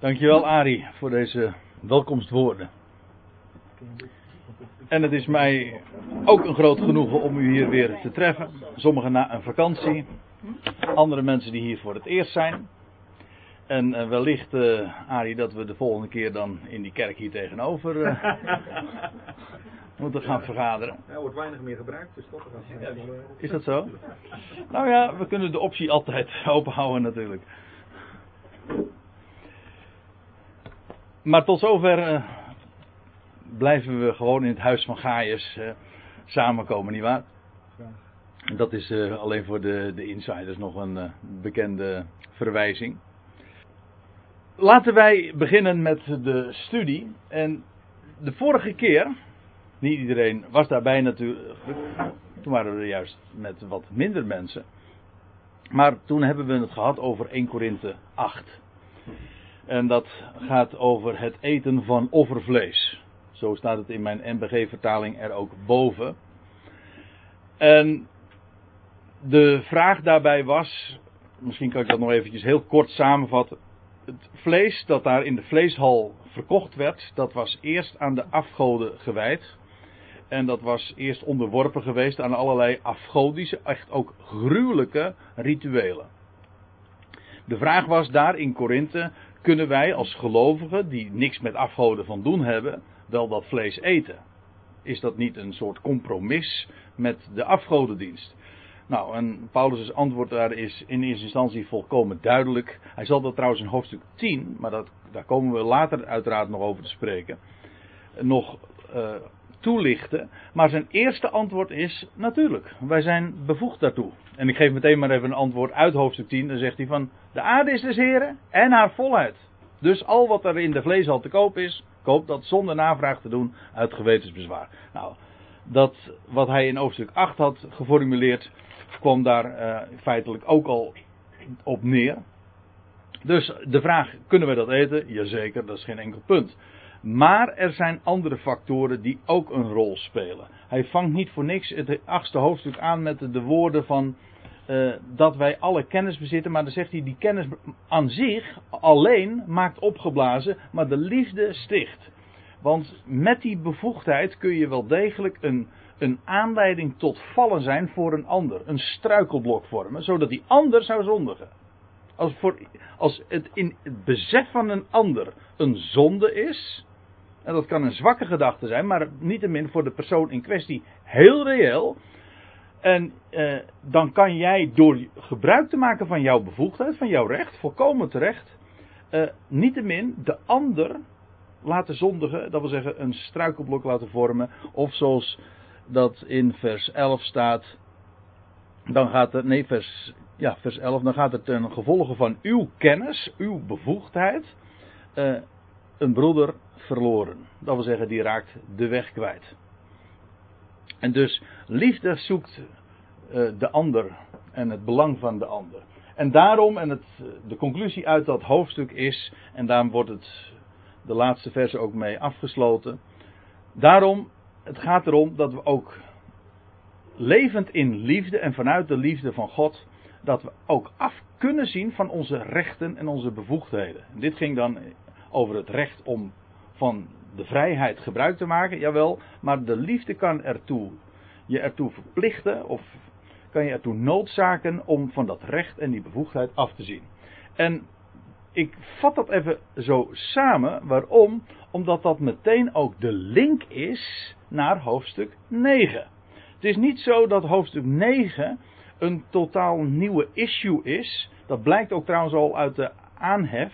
Dankjewel Ari voor deze welkomstwoorden. En het is mij ook een groot genoegen om u hier weer te treffen. Sommigen na een vakantie, andere mensen die hier voor het eerst zijn. En uh, wellicht, uh, Arie, dat we de volgende keer dan in die kerk hier tegenover uh, moeten gaan vergaderen. Er wordt weinig meer gebruikt, dus toch. Ja, is dat zo? Nou ja, we kunnen de optie altijd openhouden natuurlijk. Maar tot zover blijven we gewoon in het huis van Gaius samenkomen, nietwaar? Dat is alleen voor de, de insiders nog een bekende verwijzing. Laten wij beginnen met de studie. En de vorige keer, niet iedereen was daarbij natuurlijk, toen waren we juist met wat minder mensen. Maar toen hebben we het gehad over 1 Korinthe 8. En dat gaat over het eten van offervlees. Zo staat het in mijn NBG-vertaling er ook boven. En de vraag daarbij was, misschien kan ik dat nog eventjes heel kort samenvatten het vlees dat daar in de vleeshal verkocht werd, dat was eerst aan de afgoden gewijd. En dat was eerst onderworpen geweest aan allerlei afgodische, echt ook gruwelijke rituelen. De vraag was daar in Korinthe, kunnen wij als gelovigen, die niks met afgoden van doen hebben, wel dat vlees eten? Is dat niet een soort compromis met de afgodendienst? Nou, en Paulus' antwoord daar is in eerste instantie volkomen duidelijk. Hij zal dat trouwens in hoofdstuk 10, maar dat, daar komen we later uiteraard nog over te spreken, nog uh, toelichten. Maar zijn eerste antwoord is natuurlijk, wij zijn bevoegd daartoe. En ik geef meteen maar even een antwoord uit hoofdstuk 10. Dan zegt hij van, de aarde is des heren en haar volheid. Dus al wat er in de vleeshal te koop is, koop dat zonder navraag te doen uit gewetensbezwaar. Nou, dat wat hij in hoofdstuk 8 had geformuleerd, kwam daar uh, feitelijk ook al op neer. Dus de vraag, kunnen we dat eten? Jazeker, dat is geen enkel punt. Maar er zijn andere factoren die ook een rol spelen. Hij vangt niet voor niks het achtste hoofdstuk aan met de, woorden van uh, dat wij alle kennis bezitten. Maar dan zegt hij, die kennis aan zich alleen maakt opgeblazen, maar de liefde sticht. Want met die bevoegdheid kun je wel degelijk een een aanleiding tot vallen zijn voor een ander. Een struikelblok vormen, zodat die ander zou zondigen. Als, voor, als het in het besef van een ander een zonde is, en dat kan een zwakke gedachte zijn, maar niettemin voor de persoon in kwestie heel reëel. En eh, dan kan jij door gebruik te maken van jouw bevoegdheid, van jouw recht, volkomen terecht, eh, niettemin de ander laten zondigen, dat wil zeggen een struikelblok laten vormen, of zoals dat in vers 11 staat. Dan gaat het, nee, vers, ja, vers 11, dan gaat het ten gevolge van uw kennis, uw bevoegdheid, uh, een broeder verloren. Dat wil zeggen, die raakt de weg kwijt. En dus liefde zoekt uh, de ander en het belang van de ander. En daarom, en het, de conclusie uit dat hoofdstuk is, en daarom wordt het de laatste verse ook mee afgesloten. Daarom het gaat erom dat we ook levend in liefde en vanuit de liefde van God, dat we ook af kunnen zien van onze rechten en onze bevoegdheden. En dit ging dan over het recht om van de vrijheid gebruik te maken, jawel, maar de liefde kan ertoe, je ertoe verplichten of kan je ertoe noodzaken om van dat recht en die bevoegdheid af te zien. En ik vat dat even zo samen. Waarom? Omdat dat meteen ook de link is naar hoofdstuk 9. Het is niet zo dat hoofdstuk 9 een totaal nieuwe issue is. Dat blijkt ook trouwens al uit de aanhef.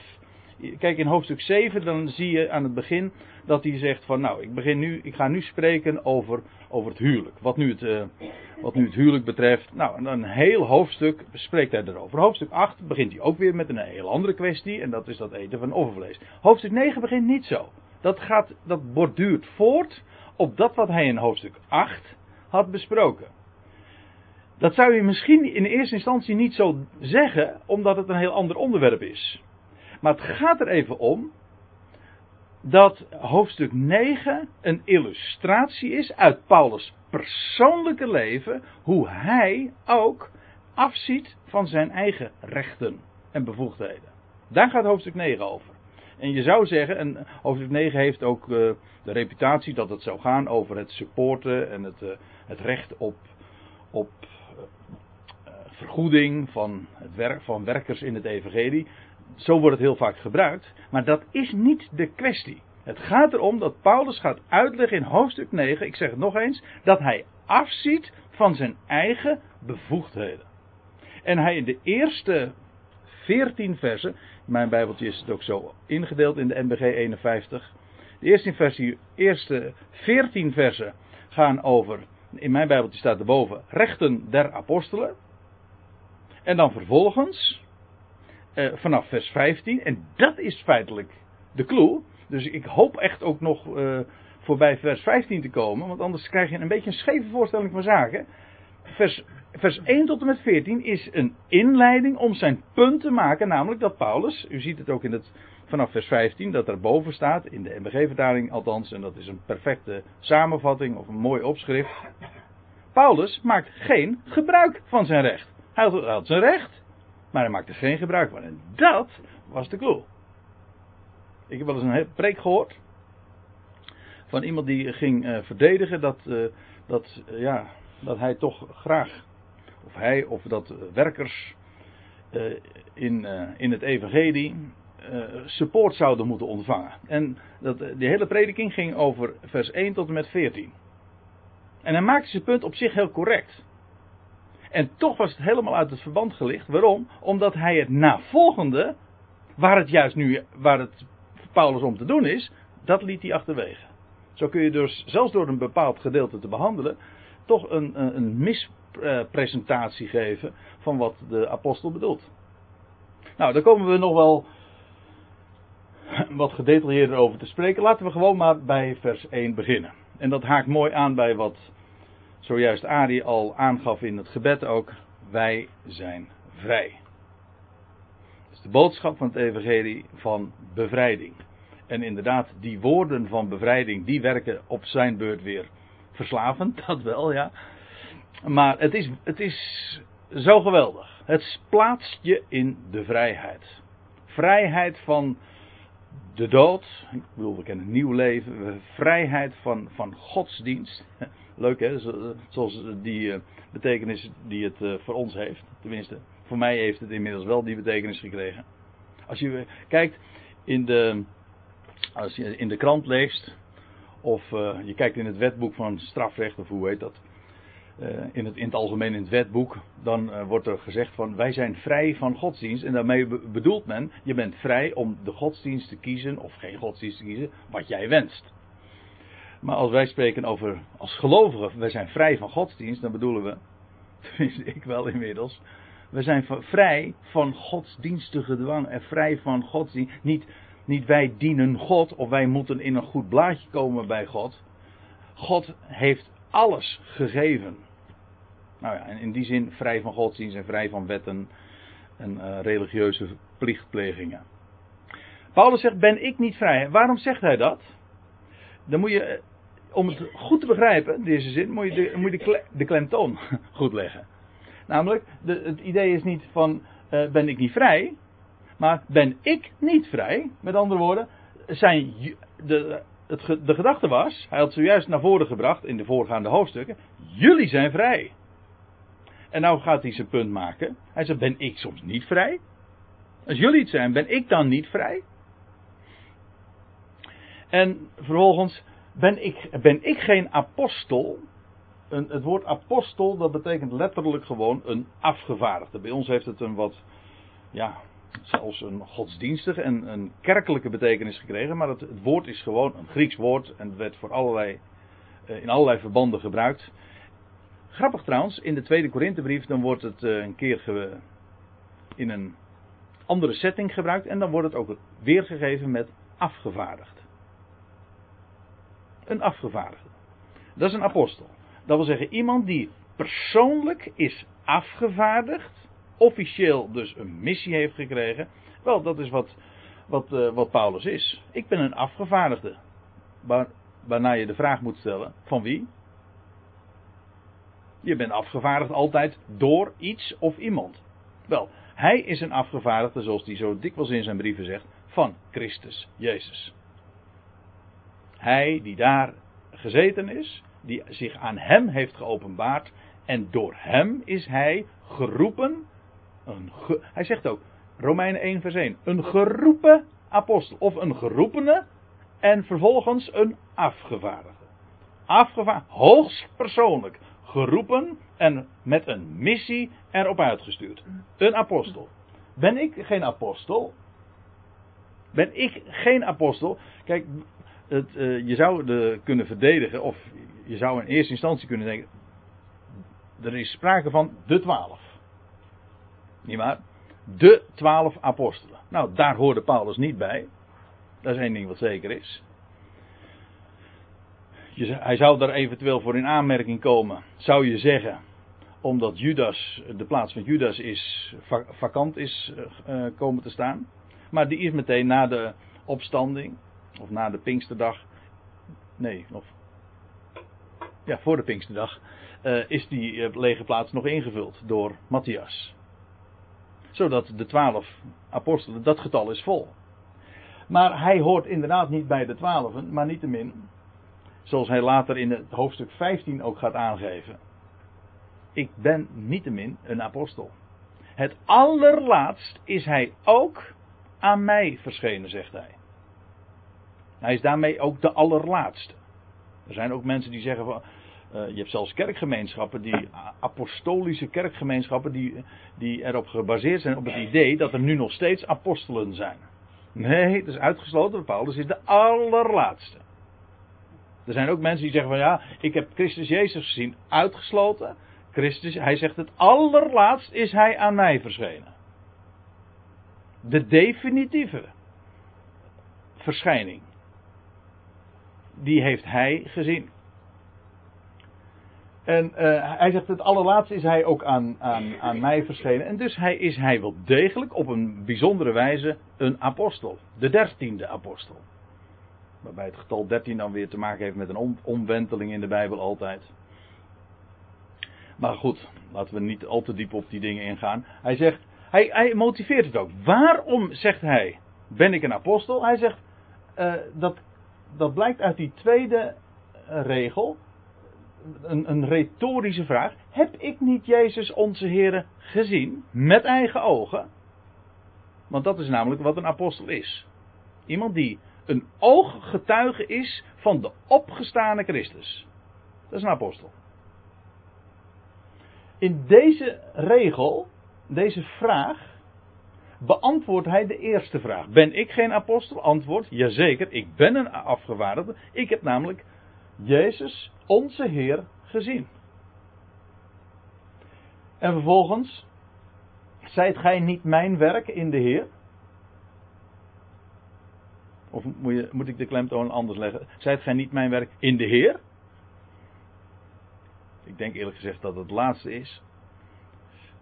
Kijk, in hoofdstuk 7 dan zie je aan het begin dat hij zegt van nou, ik, begin nu, ik ga nu spreken over, over het huwelijk. Wat nu het, uh, wat nu het huwelijk betreft. Nou, en een heel hoofdstuk spreekt hij erover. Hoofdstuk 8 begint hij ook weer met een heel andere kwestie en dat is dat eten van offervlees. Hoofdstuk 9 begint niet zo. Dat, gaat, dat borduurt voort op dat wat hij in hoofdstuk 8 had besproken. Dat zou je misschien in eerste instantie niet zo zeggen, omdat het een heel ander onderwerp is. Maar het gaat er even om dat hoofdstuk 9 een illustratie is uit Paulus' persoonlijke leven, hoe hij ook afziet van zijn eigen rechten en bevoegdheden. Daar gaat hoofdstuk 9 over. En je zou zeggen, en hoofdstuk 9 heeft ook uh, de reputatie dat het zou gaan over het supporten en het, uh, het recht op, op uh, vergoeding van, het werk, van werkers in het evangelie. Zo wordt het heel vaak gebruikt, maar dat is niet de kwestie. Het gaat erom dat Paulus gaat uitleggen in hoofdstuk 9, ik zeg het nog eens, dat hij afziet van zijn eigen bevoegdheden. En hij in de eerste 14 versen, in mijn Bijbeltje is het ook zo ingedeeld in de NBG 51. De eerste, versie, eerste 14 versen gaan over, in mijn Bijbeltje staat erboven, rechten der apostelen. En dan vervolgens, eh, vanaf vers 15, en dat is feitelijk de clue. Dus ik hoop echt ook nog uh, voorbij vers 15 te komen, want anders krijg je een beetje een scheve voorstelling van zaken. Vers, vers 1 tot en met 14 is een inleiding om zijn punt te maken, namelijk dat Paulus, u ziet het ook in het, vanaf vers 15, dat er boven staat, in de MBG-vertaling althans, en dat is een perfecte samenvatting of een mooi opschrift. Paulus maakt geen gebruik van zijn recht. Hij hij had zijn recht, maar hij maakte geen gebruik van. En dat was de clue. Ik heb wel eens een preek gehoord. Van iemand die ging uh, verdedigen dat, uh, dat, uh, ja, dat hij toch graag. Of hij of dat werkers in, in het evangelie support zouden moeten ontvangen. En dat, die hele prediking ging over vers 1 tot en met 14. En hij maakte zijn punt op zich heel correct. En toch was het helemaal uit het verband gelicht. Waarom? Omdat hij het navolgende, waar het juist nu, waar het Paulus om te doen is, dat liet hij achterwege. Zo kun je dus, zelfs door een bepaald gedeelte te behandelen, toch een, een, een mispresentatie geven van wat de apostel bedoelt. Nou, daar komen we nog wel wat gedetailleerder over te spreken. Laten we gewoon maar bij vers 1 beginnen. En dat haakt mooi aan bij wat zojuist Ari al aangaf in het gebed ook. Wij zijn vrij de boodschap van het evangelie van bevrijding. En inderdaad, die woorden van bevrijding, die werken op zijn beurt weer verslavend, dat wel, ja. Maar het is, het is zo geweldig. Het plaatst je in de vrijheid. Vrijheid van de dood. Ik bedoel, we kennen een nieuw leven. Vrijheid van, van godsdienst. Leuk hè, zoals die eh, betekenis die het eh, voor ons heeft. Tenminste, voor mij heeft het inmiddels wel die betekenis gekregen. Als je kijkt in de, als je in de krant leest, of je kijkt in het wetboek van strafrecht, of hoe heet dat, in, het, in het algemeen in het wetboek, dan wordt er gezegd van wij zijn vrij van godsdienst. En daarmee bedoelt men, je bent vrij om de godsdienst te kiezen, of geen godsdienst te kiezen, wat jij wenst. Maar als wij spreken over, als gelovigen, wij zijn vrij van godsdienst, dan bedoelen we, tenminste ik wel inmiddels, we zijn vrij van godsdienstige dwang en vrij van godsdienst. Niet, niet wij dienen God of wij moeten in een goed blaadje komen bij God. God heeft alles gegeven. Nou ja, en in die zin vrij van godsdienst en vrij van wetten en uh, religieuze plichtplegingen. Paulus zegt: Ben ik niet vrij? Waarom zegt hij dat? Dan moet je, eh, om het goed te begrijpen, deze zin, moet je de, moet je de, de klemtoon goed leggen. Namelijk, de, het idee is niet van uh, ben ik niet vrij, maar ben ik niet vrij. Met andere woorden, zijn de, het, de gedachte was, hij had zojuist naar voren gebracht in de voorgaande hoofdstukken, jullie zijn vrij. En nou gaat hij zijn punt maken. Hij zegt, ben ik soms niet vrij? Als jullie het zijn, ben ik dan niet vrij? En vervolgens, ben ik, ben ik geen apostel? een, het woord apostel, dat betekent letterlijk gewoon een afgevaardigde. Bij ons heeft het een wat, ja, zelfs een godsdienstige en een kerkelijke betekenis gekregen. Maar het, woord is gewoon een Grieks woord en werd voor allerlei, uh, in allerlei verbanden gebruikt. Grappig trouwens, in de tweede Korinthebrief dan wordt het uh, een keer ge, in een andere setting gebruikt en dan wordt het ook weergegeven met afgevaardigd. Een afgevaardigde. Dat is een apostel. Dat wil zeggen iemand die persoonlijk is afgevaardigd, officieel dus een missie heeft gekregen. Wel, dat is wat, wat, uh, wat Paulus is. Ik ben een afgevaardigde. Waar, waarna je de vraag moet stellen: van wie? Je bent afgevaardigd altijd door iets of iemand. Wel, hij is een afgevaardigde, zoals hij zo dikwijls in zijn brieven zegt, van Christus Jezus. Hij die daar gezeten is, die zich aan hem heeft geopenbaard en door hem is hij geroepen. Een hij zegt ook, Romeinen 1 vers 1, een geroepen apostel of een geroepene en vervolgens een afgevaardigde. Afgevaardigd, hoogst persoonlijk, geroepen en met een missie erop uitgestuurd. Een apostel. Ben ik geen apostel? Ben ik geen apostel? Kijk, het, uh, je zou de kunnen verdedigen, of je zou in eerste instantie kunnen denken: er is sprake van de twaalf. Niet waar? De twaalf apostelen. Nou, daar hoorde Paulus niet bij. Dat is één ding wat zeker is. hij zou daar eventueel voor in aanmerking komen, zou je zeggen, omdat Judas, de plaats van Judas is vakant is uh, komen te staan. Maar die is meteen na de opstanding, of na de Pinksterdag, nee, of ja, voor de Pinksterdag, uh, is die lege plaats nog ingevuld door Matthias. Zodat de twaalf apostelen, dat getal is vol. Maar hij hoort inderdaad niet bij de twaalfen, maar niettemin, zoals hij later in het hoofdstuk 15 ook gaat aangeven. Ik ben niettemin een apostel. Het allerlaatst is hij ook aan mij verschenen, zegt hij. Hij is daarmee ook de allerlaatste. Er zijn ook mensen die zeggen van. Uh, je hebt zelfs kerkgemeenschappen, die apostolische kerkgemeenschappen, die, die erop gebaseerd zijn op het idee dat er nu nog steeds apostelen zijn. Nee, het is uitgesloten. Paulus is de allerlaatste. Er zijn ook mensen die zeggen van ja, ik heb Christus Jezus gezien. Uitgesloten. Christus, hij zegt het allerlaatst is hij aan mij verschenen. De definitieve verschijning. Die heeft hij gezien. En uh, hij zegt het allerlaatste is hij ook aan, aan, aan mij verschenen. En dus hij, is hij wel degelijk op een bijzondere wijze een apostel. De dertiende apostel. Waarbij het getal 13 dan weer te maken heeft met een om, omwenteling in de Bijbel altijd. Maar goed, laten we niet al te diep op die dingen ingaan. Hij zegt, hij, hij motiveert het ook. Waarom zegt hij, ben ik een apostel? Hij zegt, uh, dat, dat blijkt uit die tweede regel een, een retorische vraag. Heb ik niet Jezus onze Heer gezien met eigen ogen? Want dat is namelijk wat een apostel is. Iemand die een ooggetuige is van de opgestane Christus. Dat is een apostel. In deze regel, deze vraag, beantwoordt hij de eerste vraag. Ben ik geen apostel? Antwoord, jazeker, ik ben een afgevaardigde. Ik heb namelijk Jezus, onze Heer, gezien. En vervolgens, zijt gij niet mijn werk in de Heer? Of moet, je, moet ik de klemtoon anders leggen? Zijt gij niet mijn werk in de Heer? Ik denk eerlijk gezegd dat het laatste is.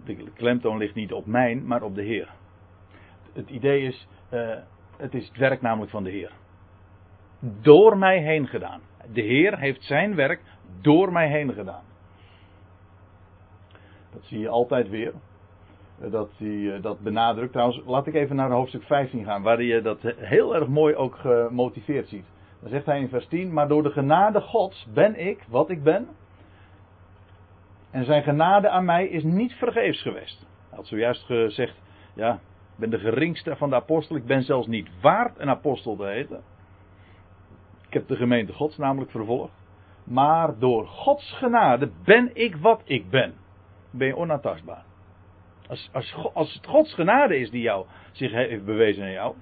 De klemtoon ligt niet op mijn, maar op de Heer. Het idee is, uh, het is het werk namelijk van de Heer. Door mij heen gedaan. De Heer heeft zijn werk door mij heen gedaan. Dat zie je altijd weer. Dat hij dat benadrukt. Trouwens, laat ik even naar hoofdstuk 15 gaan, waar je dat heel erg mooi ook gemotiveerd ziet. Dan zegt hij in vers 10: Maar door de genade Gods ben ik wat ik ben. En zijn genade aan mij is niet vergeefs geweest. Hij had zojuist gezegd: Ja, ben de geringste van de apostelen. Ik ben zelfs niet waard een apostel te heten. Ik heb de gemeente Gods namelijk vervolgd. Maar door Gods genade ben ik wat ik ben. Ben je onaantastbaar. Als, als, als het Gods genade is die jou, zich heeft bewezen aan jou.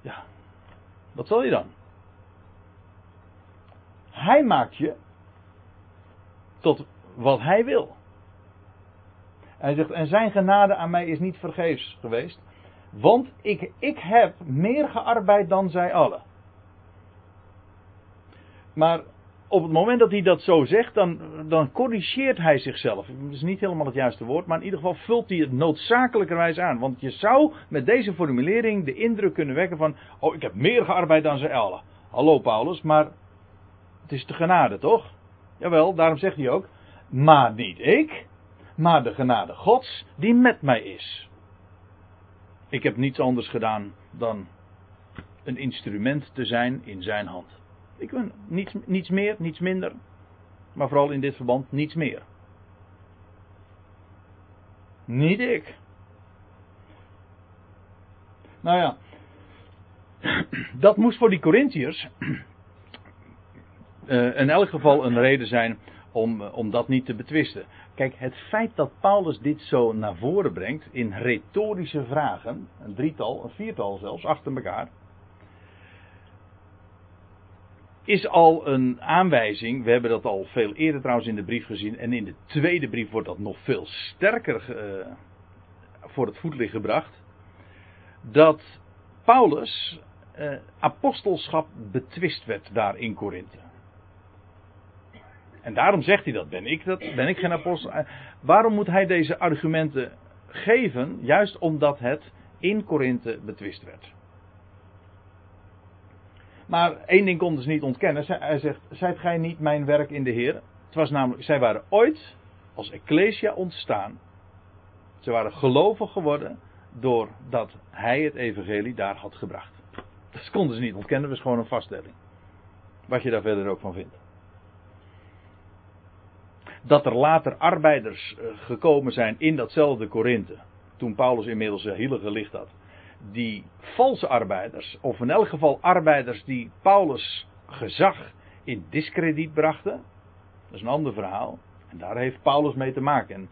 Ja, wat zal je dan? Hij maakt je tot wat hij wil. Hij zegt, en zijn genade aan mij is niet vergeefs geweest. Want ik, ik heb meer gearbeid dan zij allen. Maar op het moment dat hij dat zo zegt, dan, dan corrigeert hij zichzelf. Dat is niet helemaal het juiste woord, maar in ieder geval vult hij het noodzakelijkerwijs aan. Want je zou met deze formulering de indruk kunnen wekken van: Oh, ik heb meer gearbeid dan ze allen. Hallo Paulus, maar het is de genade toch? Jawel, daarom zegt hij ook: Maar niet ik, maar de genade Gods die met mij is. Ik heb niets anders gedaan dan een instrument te zijn in zijn hand. Ik ben niets, niets meer, niets minder. Maar vooral in dit verband niets meer. Niet ik. Nou ja, dat moest voor die Corinthiërs uh, in elk geval een reden zijn om, eh, om dat niet te betwisten. Kijk, het feit dat Paulus dit zo naar voren brengt in retorische vragen, een drietal, een viertal zelfs, achter elkaar, is al een aanwijzing. We hebben dat al veel eerder trouwens in de brief gezien. En in de tweede brief wordt dat nog veel sterker uh, voor het voetlicht gebracht. Dat Paulus uh, apostelschap betwist werd daar in Korinthe. En daarom zegt hij dat. Ben ik, dat, ben ik geen apostel? Eh, waarom moet hij deze argumenten geven? Juist omdat het in Korinthe betwist werd. Maar één ding kon dus niet ontkennen. Hij zegt, zijt gij niet mijn werk in de Heer? Het was namelijk, zij waren ooit als Ecclesia ontstaan. Ze waren gelovig geworden doordat hij het evangelie daar had gebracht. Dat konden ze niet ontkennen, dat is gewoon een vaststelling. Wat je daar verder ook van vindt. Dat er later arbeiders eh, gekomen zijn in datzelfde Korinthe. Toen Paulus inmiddels zijn hielen gelicht had die valse arbeiders, of in elk geval arbeiders die Paulus gezag in discrediet brachten, dat is een ander verhaal. En daar heeft Paulus mee te maken. En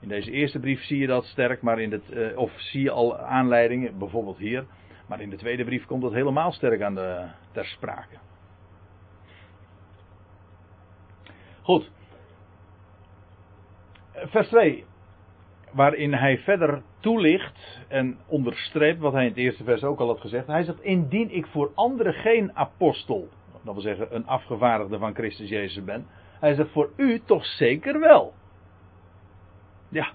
in deze eerste brief zie je dat sterk, maar in het, uh, of zie je al aanleidingen, bijvoorbeeld hier. Maar in de tweede brief komt dat helemaal sterk aan de, ter sprake. Goed. Vers 2 waarin hij verder toelicht en onderstreept wat hij in het eerste vers ook al had gezegd. Hij zegt: Indien ik voor anderen geen apostel, dat wil zeggen een afgevaardigde van Christus Jezus ben, hij zegt: Voor u toch zeker wel. Ja,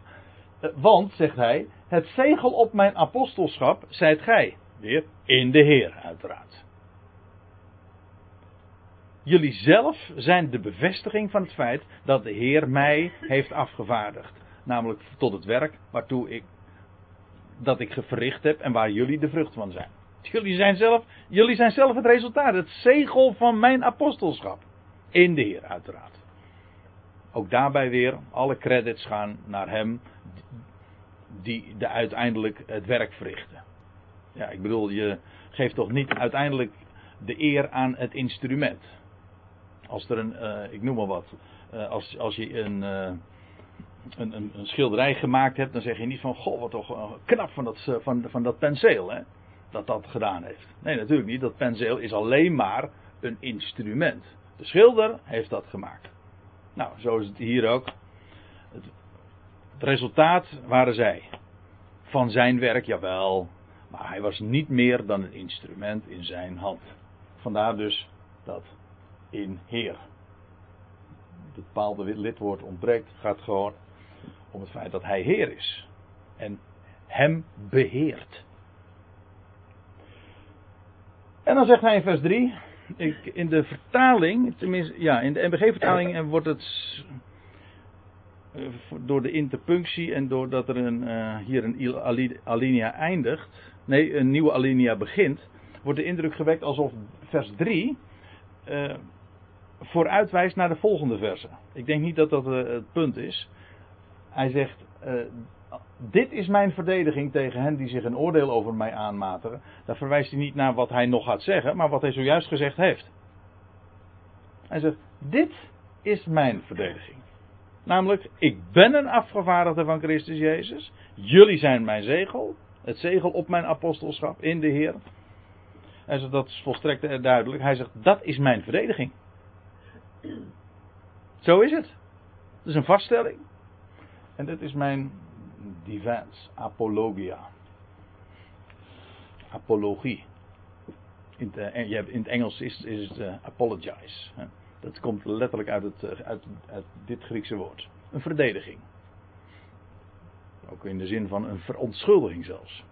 eh, want, zegt hij, het zegel op mijn apostelschap zijt gij. Weer in de Heer, uiteraard. Jullie zelf zijn de bevestiging van het feit dat de Heer mij heeft afgevaardigd namelijk tot het werk waartoe ik dat ik verricht heb en waar jullie de vrucht van zijn. Jullie zijn zelf, jullie zijn zelf het resultaat, het zegel van mijn apostelschap. In de Heer, uiteraard. Ook daarbij weer, alle credits gaan naar hem die de uiteindelijk het werk verrichten. Ja, ik bedoel, je geeft toch niet uiteindelijk de eer aan het instrument. Als er een, uh, ik noem maar wat, uh, als, als je een, uh, een, een, een, schilderij gemaakt hebt, dan zeg je niet van, goh, wat toch eh, knap van dat, eh, van, van dat penseel, hè, dat dat gedaan heeft. Nee, natuurlijk niet. Dat penseel is alleen maar een instrument. De schilder heeft dat gemaakt. Nou, zo is het hier ook. Het, het resultaat waren zij. Van zijn werk, jawel. Maar hij was niet meer dan een instrument in zijn hand. Vandaar dus dat in Heer. Het bepaalde lidwoord ontbreekt, gaat gewoon om het feit dat hij Heer is. En hem beheert. En dan zegt hij in vers 3. Ik, in de vertaling, tenminste, ja, in de MBG-vertaling wordt het eh, door de interpunctie en doordat er een, uh, hier een alinea eindigt, nee, een nieuwe alinea begint, wordt de indruk gewekt alsof vers 3 uh, eh, vooruitwijst naar de volgende versen. Ik denk niet dat dat uh, het punt is. Hij zegt, uh, dit is mijn verdediging tegen hen die zich een oordeel over mij aanmatigen. Daar verwijst hij niet naar wat hij nog gaat zeggen, maar wat hij zojuist gezegd heeft. Hij zegt, dit is mijn verdediging. Namelijk, ik ben een afgevaardigde van Christus Jezus. Jullie zijn mijn zegel. Het zegel op mijn apostelschap in de Heer. Hij zegt, dat is volstrekt duidelijk. Hij zegt, dat is mijn verdediging. Zo is het. Dat is een vaststelling. En dit is mijn defense, apologia. Apologie. In het, eh, Engels is, is het uh, apologize. Dat komt letterlijk uit, het, eh, uit, uit dit Griekse woord. Een verdediging. Ook in de zin van een verontschuldiging zelfs.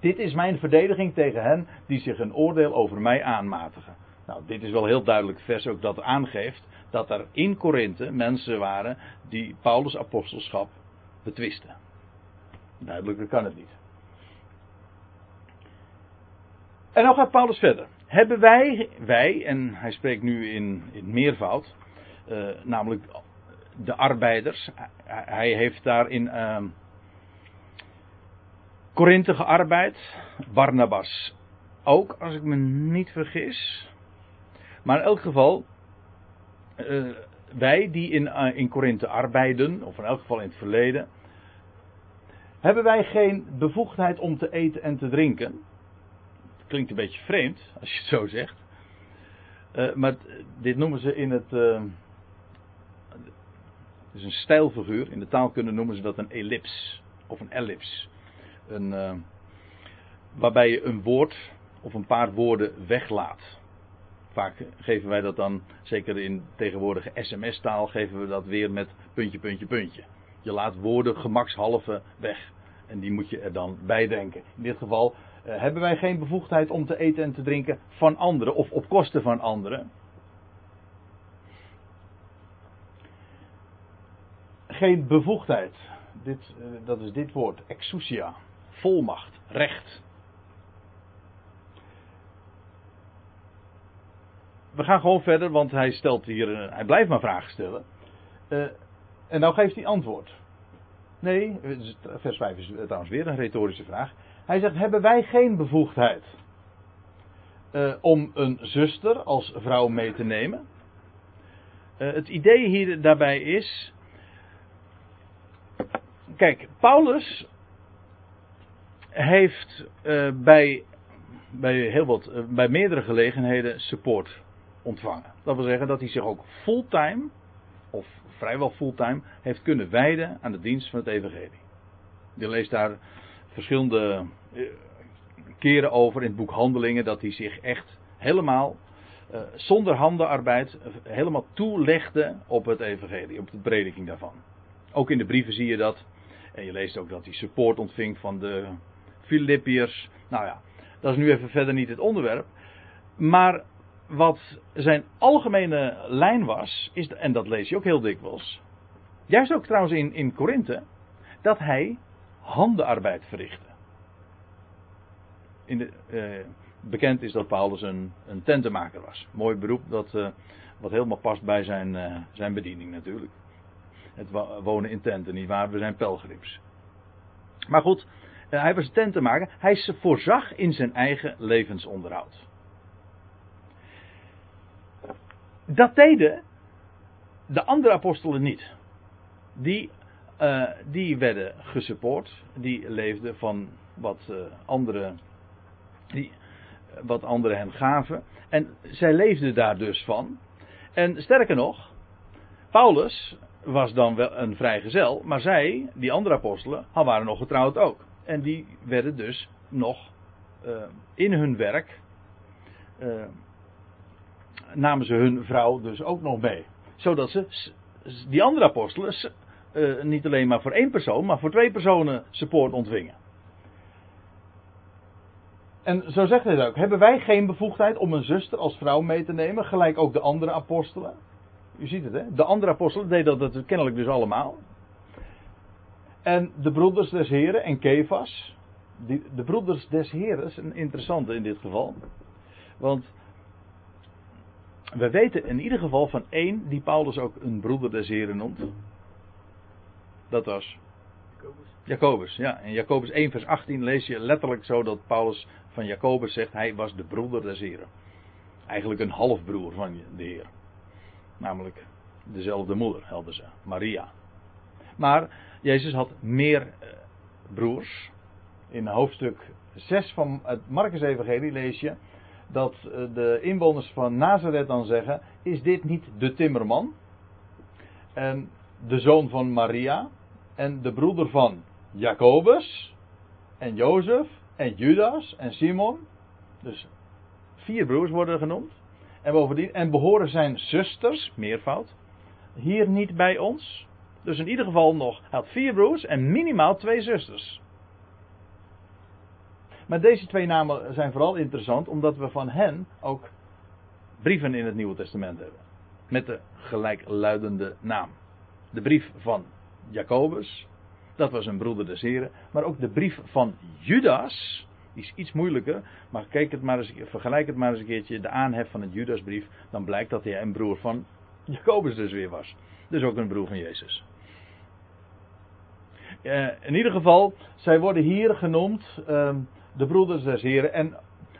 Dit is mijn verdediging tegen hen die zich een oordeel over mij aanmatigen. Nou, dit is wel heel duidelijk vers ook dat aangeeft dat er in Korinthe mensen waren die Paulus' apostelschap betwisten. Duidelijker kan het niet. En dan gaat Paulus verder. Hebben wij, wij, en hij spreekt nu in, in meervoud, uh, namelijk de arbeiders. Hij heeft daar in uh, gearbeid. Barnabas ook, als ik me niet vergis. Maar in elk geval, uh, wij die in, uh, in Korinthe arbeiden, of in elk geval in het verleden, hebben wij geen bevoegdheid om te eten en te drinken. Het klinkt een beetje vreemd als je het zo zegt. Uh, maar dit noemen ze in het. Het is een stijlfiguur. In de taalkunde noemen ze dat een ellips. Of een ellips. Een, waarbij je een woord of een paar woorden weglaat. Vaak geven wij dat dan, zeker in tegenwoordige sms-taal, geven we dat weer met puntje, puntje, puntje. Je laat woorden gemakshalve weg. En die moet je er dan bij denken. In dit geval uh, hebben wij geen bevoegdheid om te eten en te drinken van anderen of op kosten van anderen. Geen bevoegdheid. Dit, uh, dat is dit woord, exousia. Volmacht, recht. We gaan gewoon verder, want hij stelt hier, hij blijft maar vragen stellen. en nou geeft hij antwoord. Nee, vers 5 is trouwens weer een retorische vraag. Hij zegt: Hebben wij geen bevoegdheid uh, om een zuster als vrouw mee te nemen? Uh, het idee hier daarbij is. Kijk, Paulus heeft bij, bij, heel wat, bij meerdere gelegenheden support ontvangen. Dat wil zeggen dat hij zich ook fulltime, of vrijwel fulltime, heeft kunnen wijden aan de dienst van het Evangelie. Je leest daar verschillende keren over in het boek Handelingen dat hij zich echt helemaal uh, zonder handenarbeid helemaal toelegde op het evangelie, op de prediking daarvan. Ook in de brieven zie je dat. En je leest ook dat hij support ontving van de Filippiërs. Nou ja, dat is nu even verder niet het onderwerp. Maar wat zijn algemene lijn was, is, en dat lees je ook heel dikwijls, juist ook trouwens in, in Korinthe, dat hij handenarbeid verrichten. In de, uh, bekend is dat Paulus een, een tentenmaker was. Mooi beroep dat, uh, wat helemaal past bij zijn, uh, zijn bediening natuurlijk. Het wonen in tenten, niet waar? We zijn pelgrims. Maar goed, hij was tentenmaker. Hij voorzag in zijn eigen levensonderhoud. Dat deden de andere apostelen niet. Die uh, die werden gesupport. Die leefden van wat uh, anderen die, wat anderen hen gaven. En zij leefden daar dus van. En sterker nog, Paulus was dan wel een vrijgezel, maar zij, die andere apostelen, waren nog getrouwd ook. En die werden dus nog uh, in hun werk, namen ze hun vrouw dus ook nog mee. Zodat ze, die andere apostelen, uh, niet alleen maar voor één persoon, maar voor twee personen support ontvingen. En zo zegt hij ook: hebben wij geen bevoegdheid om een zuster als vrouw mee te nemen, gelijk ook de andere apostelen? U ziet het, hè? De andere apostelen deden dat kennelijk dus allemaal. En de broeders des Heren en Kefas. Die, de broeders des Heren is een interessante in dit geval. Want we weten in ieder geval van één die Paulus ook een broeder des Heren noemt. Dat was Jacobus. Jacobus, ja. In Jacobus 1 vers 18 lees je letterlijk zo dat Paulus van Jacobus zegt hij was de broeder des Heren. Eigenlijk een halfbroer van de Heer. Namelijk dezelfde moeder, helden ze, Maria. Maar Jezus had meer eh, broers. In hoofdstuk 6 van het Marcus-evangelie lees je dat eh, de inwoners van Nazareth dan zeggen: Is dit niet de timmerman? En de zoon van Maria en de broeder van Jacobus en Jozef en Judas en Simon. Dus vier broers worden genoemd. En bovendien, en behoren zijn zusters, meervoud, hier niet bij ons. Dus in ieder geval nog, hij had vier broers en minimaal twee zusters. Maar deze twee namen zijn vooral interessant omdat we van hen ook brieven in het Nieuwe Testament hebben. Met de gelijkluidende naam de brief van Jacobus Dat was een broeder des heren. Maar ook de brief van Judas. Die is iets moeilijker. Maar kijk het maar eens, vergelijk het maar eens een keertje. De aanhef van het Judasbrief. Dan blijkt dat hij een broer van Jacobus dus weer was. Dus ook een broer van Jezus. Uh, in ieder geval, zij worden hier genoemd uh, de broeders des heren. En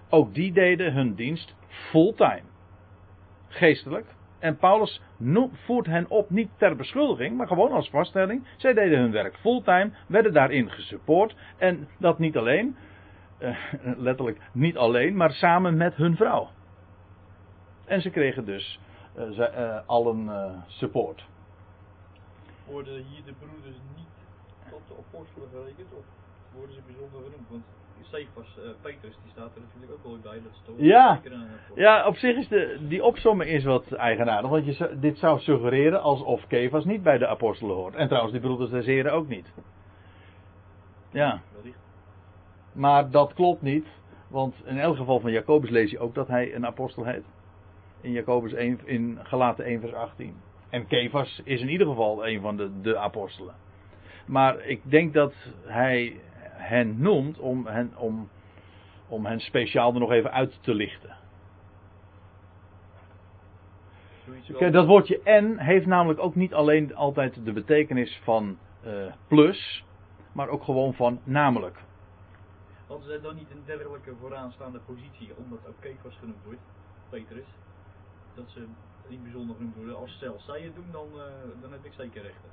ook die deden hun dienst fulltime. Geestelijk. En Paulus voert hen op niet ter beschuldiging, maar gewoon als vaststelling. Zij deden hun werk fulltime, werden daarin gesupport. En dat niet alleen, uh, letterlijk niet alleen, maar samen met hun vrouw. En ze kregen dus uh, ze, uh, allen support. Worden hier de broeders niet tot de apostelen gerekend? Of worden ze bijzonder genoemd? Want Cephas, uh, Petrus, die staat er natuurlijk ook wel bij. Dat is toch ja, ja, op zich is de, die opsomming is wat eigenaardig. Want je, dit zou suggereren alsof Kefas niet bij de apostelen hoort. En trouwens, die broeders des Heren ook niet. Ja. Maar dat klopt niet. Want in elk geval van Jacobus lees je ook dat hij een apostel heet. In Jacobus 1, in Galaten 1 vers 18. En Kefas is in ieder geval een van de, de apostelen. Maar ik denk dat hij hen noemt om hen, om, om hen speciaal er nog even uit te lichten. Kijk, dat woordje en heeft namelijk ook niet alleen altijd de betekenis van uh, plus, maar ook gewoon van namelijk. Hadden zij dan niet een dergelijke vooraanstaande positie, omdat ook Kefas genoemd wordt, Petrus, dat ze niet bijzonder genoemd worden. Als zelfs zij het doen, dan, uh, dan heb ik zeker rechten.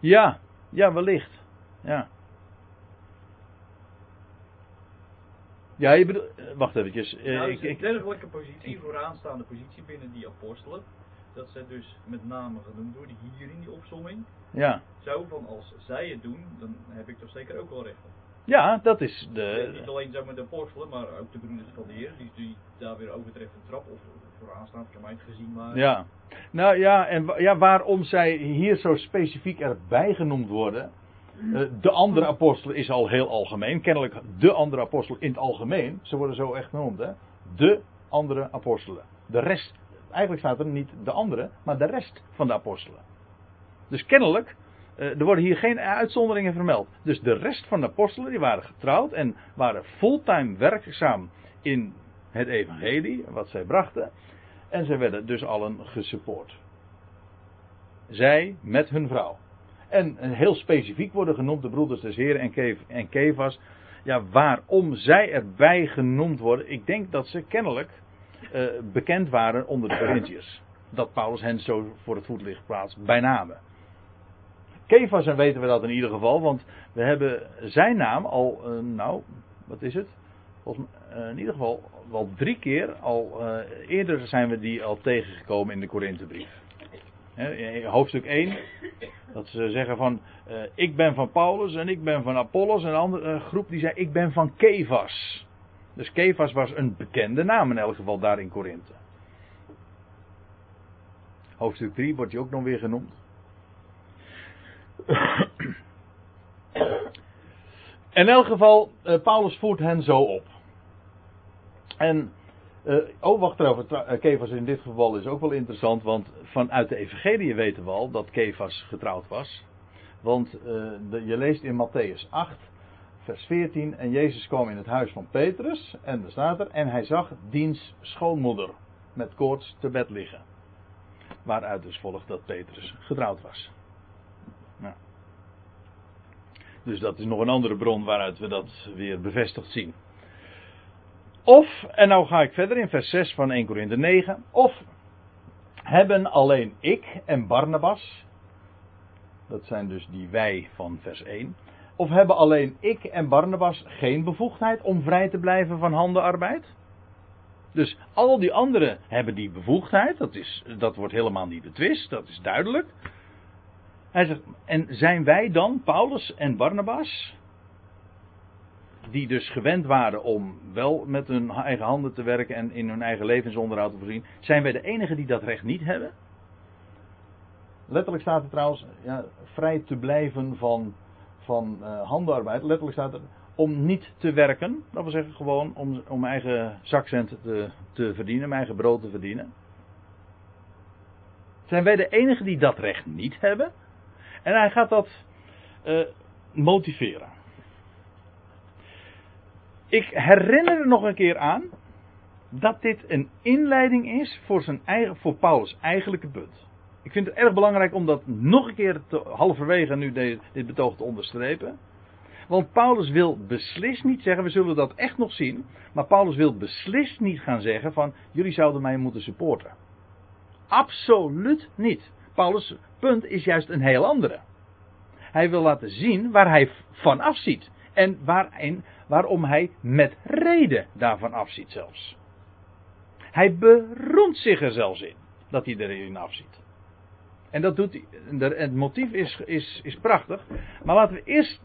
Ja, ja, wellicht. Ja. Ja, je bedoelt. Eh, wacht eventjes. Uh, nou, ik, ik, dergelijke positie, vooraanstaande positie binnen die apostelen. Dat ze dus met name genoemd worden hier in die opsomming. Ja. Zo van als zij het doen, dan heb ik toch zeker ook wel recht op. Ja, dat is de. niet alleen zo met de apostelen, maar ook de broeders van de Heer, die, die daar weer overtreffend trap of vooraanstaand mij gezien waren. Ja. Nou ja, en ja, waarom zij hier zo specifiek erbij genoemd worden. Eh, de andere apostel is al heel algemeen. Kennelijk de andere apostel in het algemeen. Ze worden zo echt genoemd. Hè? De andere apostelen. De rest. Eigenlijk staat er niet de andere, maar de rest van de apostelen. Dus kennelijk. Uh, er worden hier geen uitzonderingen vermeld. Dus de rest van de apostelen die waren getrouwd en waren fulltime werkzaam in het evangelie, wat zij brachten. En zij werden dus allen gesupport. Zij met hun vrouw. En heel specifiek worden genoemd de broeders des Heren en, Kev en Kevas. Ja, waarom zij erbij genoemd worden. Ik denk dat ze kennelijk uh, bekend waren onder de Corinthiërs. Dat Paulus hen zo voor het voetlicht plaatst, bij name. Kevas, en weten we dat in ieder geval, want we hebben zijn naam al, uh, nou, wat is het? Uh, in ieder geval wel drie keer, al eerder zijn we die al tegengekomen in de Korinthebrief. Hoofdstuk 1, dat ze zeggen van, uh, ik ben van Paulus en ik ben van Apollos. En een andere groep die zei, ik ben van Kefas. Dus Kefas was een bekende naam in elk geval daar in Korinthe. Hoofdstuk 3 wordt hij ook nog weer genoemd. In elk geval, uh, Paulus voert hen zo op. En uh, oh, wacht trouwens, Kefas in dit geval is ook wel interessant, want vanuit de Evangelie weten we al dat Kefas getrouwd was. Want de, je leest in Matthäus 8, vers 14, en Jezus kwam in het huis van Petrus, en er staat er, en hij zag diens schoonmoeder met koorts te bed liggen. Waaruit dus volgt dat Petrus getrouwd was. Nou. Dus dat is nog een andere bron waaruit we dat weer bevestigd zien. Of, en nou ga ik verder in vers 6 van 1 Korinthe 9. Of hebben alleen ik en Barnabas, dat zijn dus die wij van vers 1. Of hebben alleen ik en Barnabas geen bevoegdheid om vrij te blijven van handenarbeid? Dus al die anderen hebben die bevoegdheid, dat, is, dat wordt helemaal niet betwist, dat is duidelijk. Hij zegt, en zijn wij dan, Paulus en Barnabas, die dus gewend waren om wel met hun eigen handen te werken en in hun eigen levensonderhoud te voorzien, zijn wij de enigen die dat recht niet hebben? Letterlijk staat er trouwens, ja, vrij te blijven van, van uh, handenarbeid. Letterlijk staat er om niet te werken. Dat wil zeggen gewoon om, om mijn eigen zakcent te, te verdienen, mijn eigen brood te verdienen. Zijn wij de enigen die dat recht niet hebben? En hij gaat dat eh, motiveren. Ik herinner er nog een keer aan dat dit een inleiding is voor, zijn eigen, voor Paulus' eigenlijke punt. Ik vind het erg belangrijk om dat nog een keer halverwege nu dit betoog te onderstrepen. Want Paulus wil beslist niet zeggen, we zullen dat echt nog zien. Maar Paulus wil beslist niet gaan zeggen van jullie zouden mij moeten supporten. Absoluut niet. Paulus' punt is juist een heel andere. Hij wil laten zien waar hij van afziet. En waarin, waarom hij met reden daarvan afziet zelfs. Hij beroemt zich er zelfs in dat hij erin afziet. En dat doet hij. Het motief is, is, is prachtig. Maar laten we eerst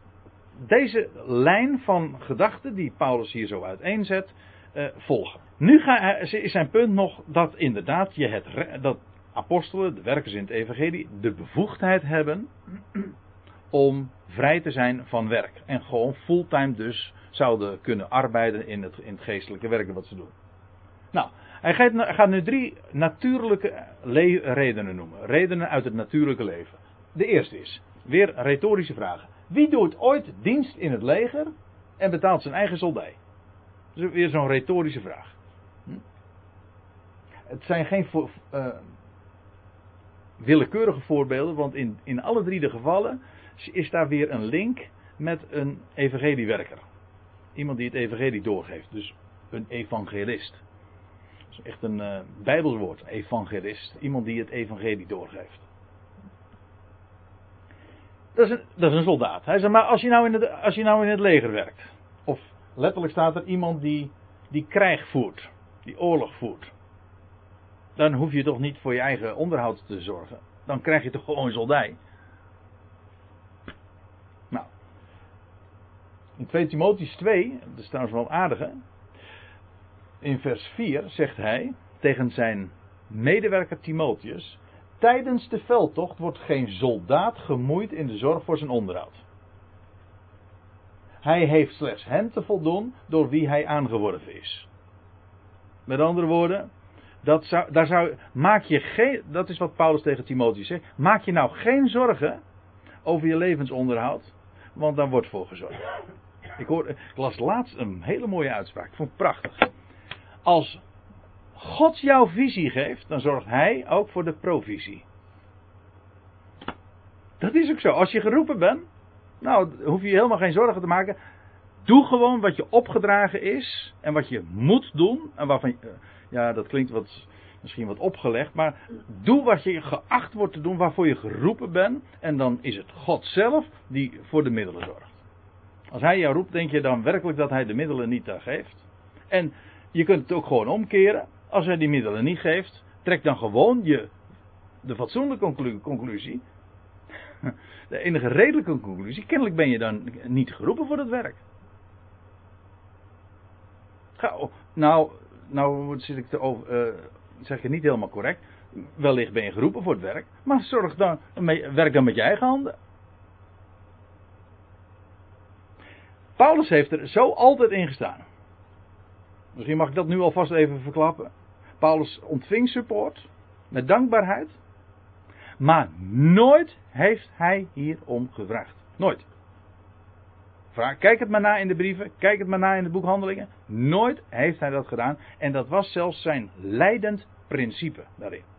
deze lijn van gedachten die Paulus hier zo uiteenzet, uh, volgen. Nu ga, is zijn punt nog dat inderdaad je het, dat apostelen, de werkers in het evangelie, de bevoegdheid hebben om vrij te zijn van werk. En gewoon fulltime dus zouden kunnen arbeiden in het, in het geestelijke werk wat ze doen. Nou, hij gaat, nu drie natuurlijke redenen noemen. Redenen uit het natuurlijke leven. De eerste is, weer retorische vragen. Wie doet ooit dienst in het leger en betaalt zijn eigen soldij? Dat is weer zo'n retorische vraag. Hm? Het zijn geen uh, willekeurige voorbeelden, want in, in alle drie de gevallen is daar weer een link met een evangeliewerker. Iemand die het evangelie doorgeeft, dus een evangelist. Dat is echt een uh, bijbelswoord, evangelist. Iemand die het evangelie doorgeeft. Dat is een, dat is een soldaat. Hij zegt, maar als je, nou in het, als je nou in het leger werkt. Of letterlijk staat er iemand die, die krijg voert. Die oorlog voert. Dan hoef je toch niet voor je eigen onderhoud te zorgen. Dan krijg je toch gewoon soldij. Nou. In 2 Timotheus 2, dat is trouwens wel aardig In vers 4 zegt hij tegen zijn medewerker Timotheus. Tijdens de veldtocht wordt geen soldaat gemoeid in de zorg voor zijn onderhoud. Hij heeft slechts hen te voldoen door wie hij aangeworven is. Met andere woorden, dat zou, daar zou, maak je geen, dat is wat Paulus tegen Timotheus zegt. Maak je nou geen zorgen over je levensonderhoud, want dan wordt voor gezorgd. Ik, hoor, ik las laatst een hele mooie uitspraak, ik vond het prachtig. Als God jouw visie geeft, dan zorgt Hij ook voor de provisie. Dat is ook zo. Als je geroepen bent, nou, hoef je helemaal geen zorgen te maken. Doe gewoon wat je opgedragen is en wat je moet doen. En waarvan, eh, ja, dat klinkt wat, misschien wat opgelegd, maar doe wat je geacht wordt te doen, waarvoor je geroepen bent. En dan is het God zelf die voor de middelen zorgt. Als Hij jou roept, denk je dan werkelijk dat Hij de middelen niet daar geeft. En je kunt het ook gewoon omkeren. Als hij die middelen niet geeft, trek dan gewoon je, de fatsoenlijke conclusie. De enige redelijke conclusie. Kennelijk ben je dan niet geroepen voor het werk. Nou, nou zit ik te over, uh, zeg je niet helemaal correct. Wellicht ben je geroepen voor het werk. Maar zorg dan, werk dan met je eigen handen. Paulus heeft er zo altijd in gestaan. Misschien mag ik dat nu alvast even verklappen. Paulus ontving support met dankbaarheid. Maar nooit heeft hij hierom gevraagd. Nooit. Kijk het maar na in de brieven, kijk het maar na in de boekhandelingen. Nooit heeft hij dat gedaan. En dat was zelfs zijn leidend principe daarin.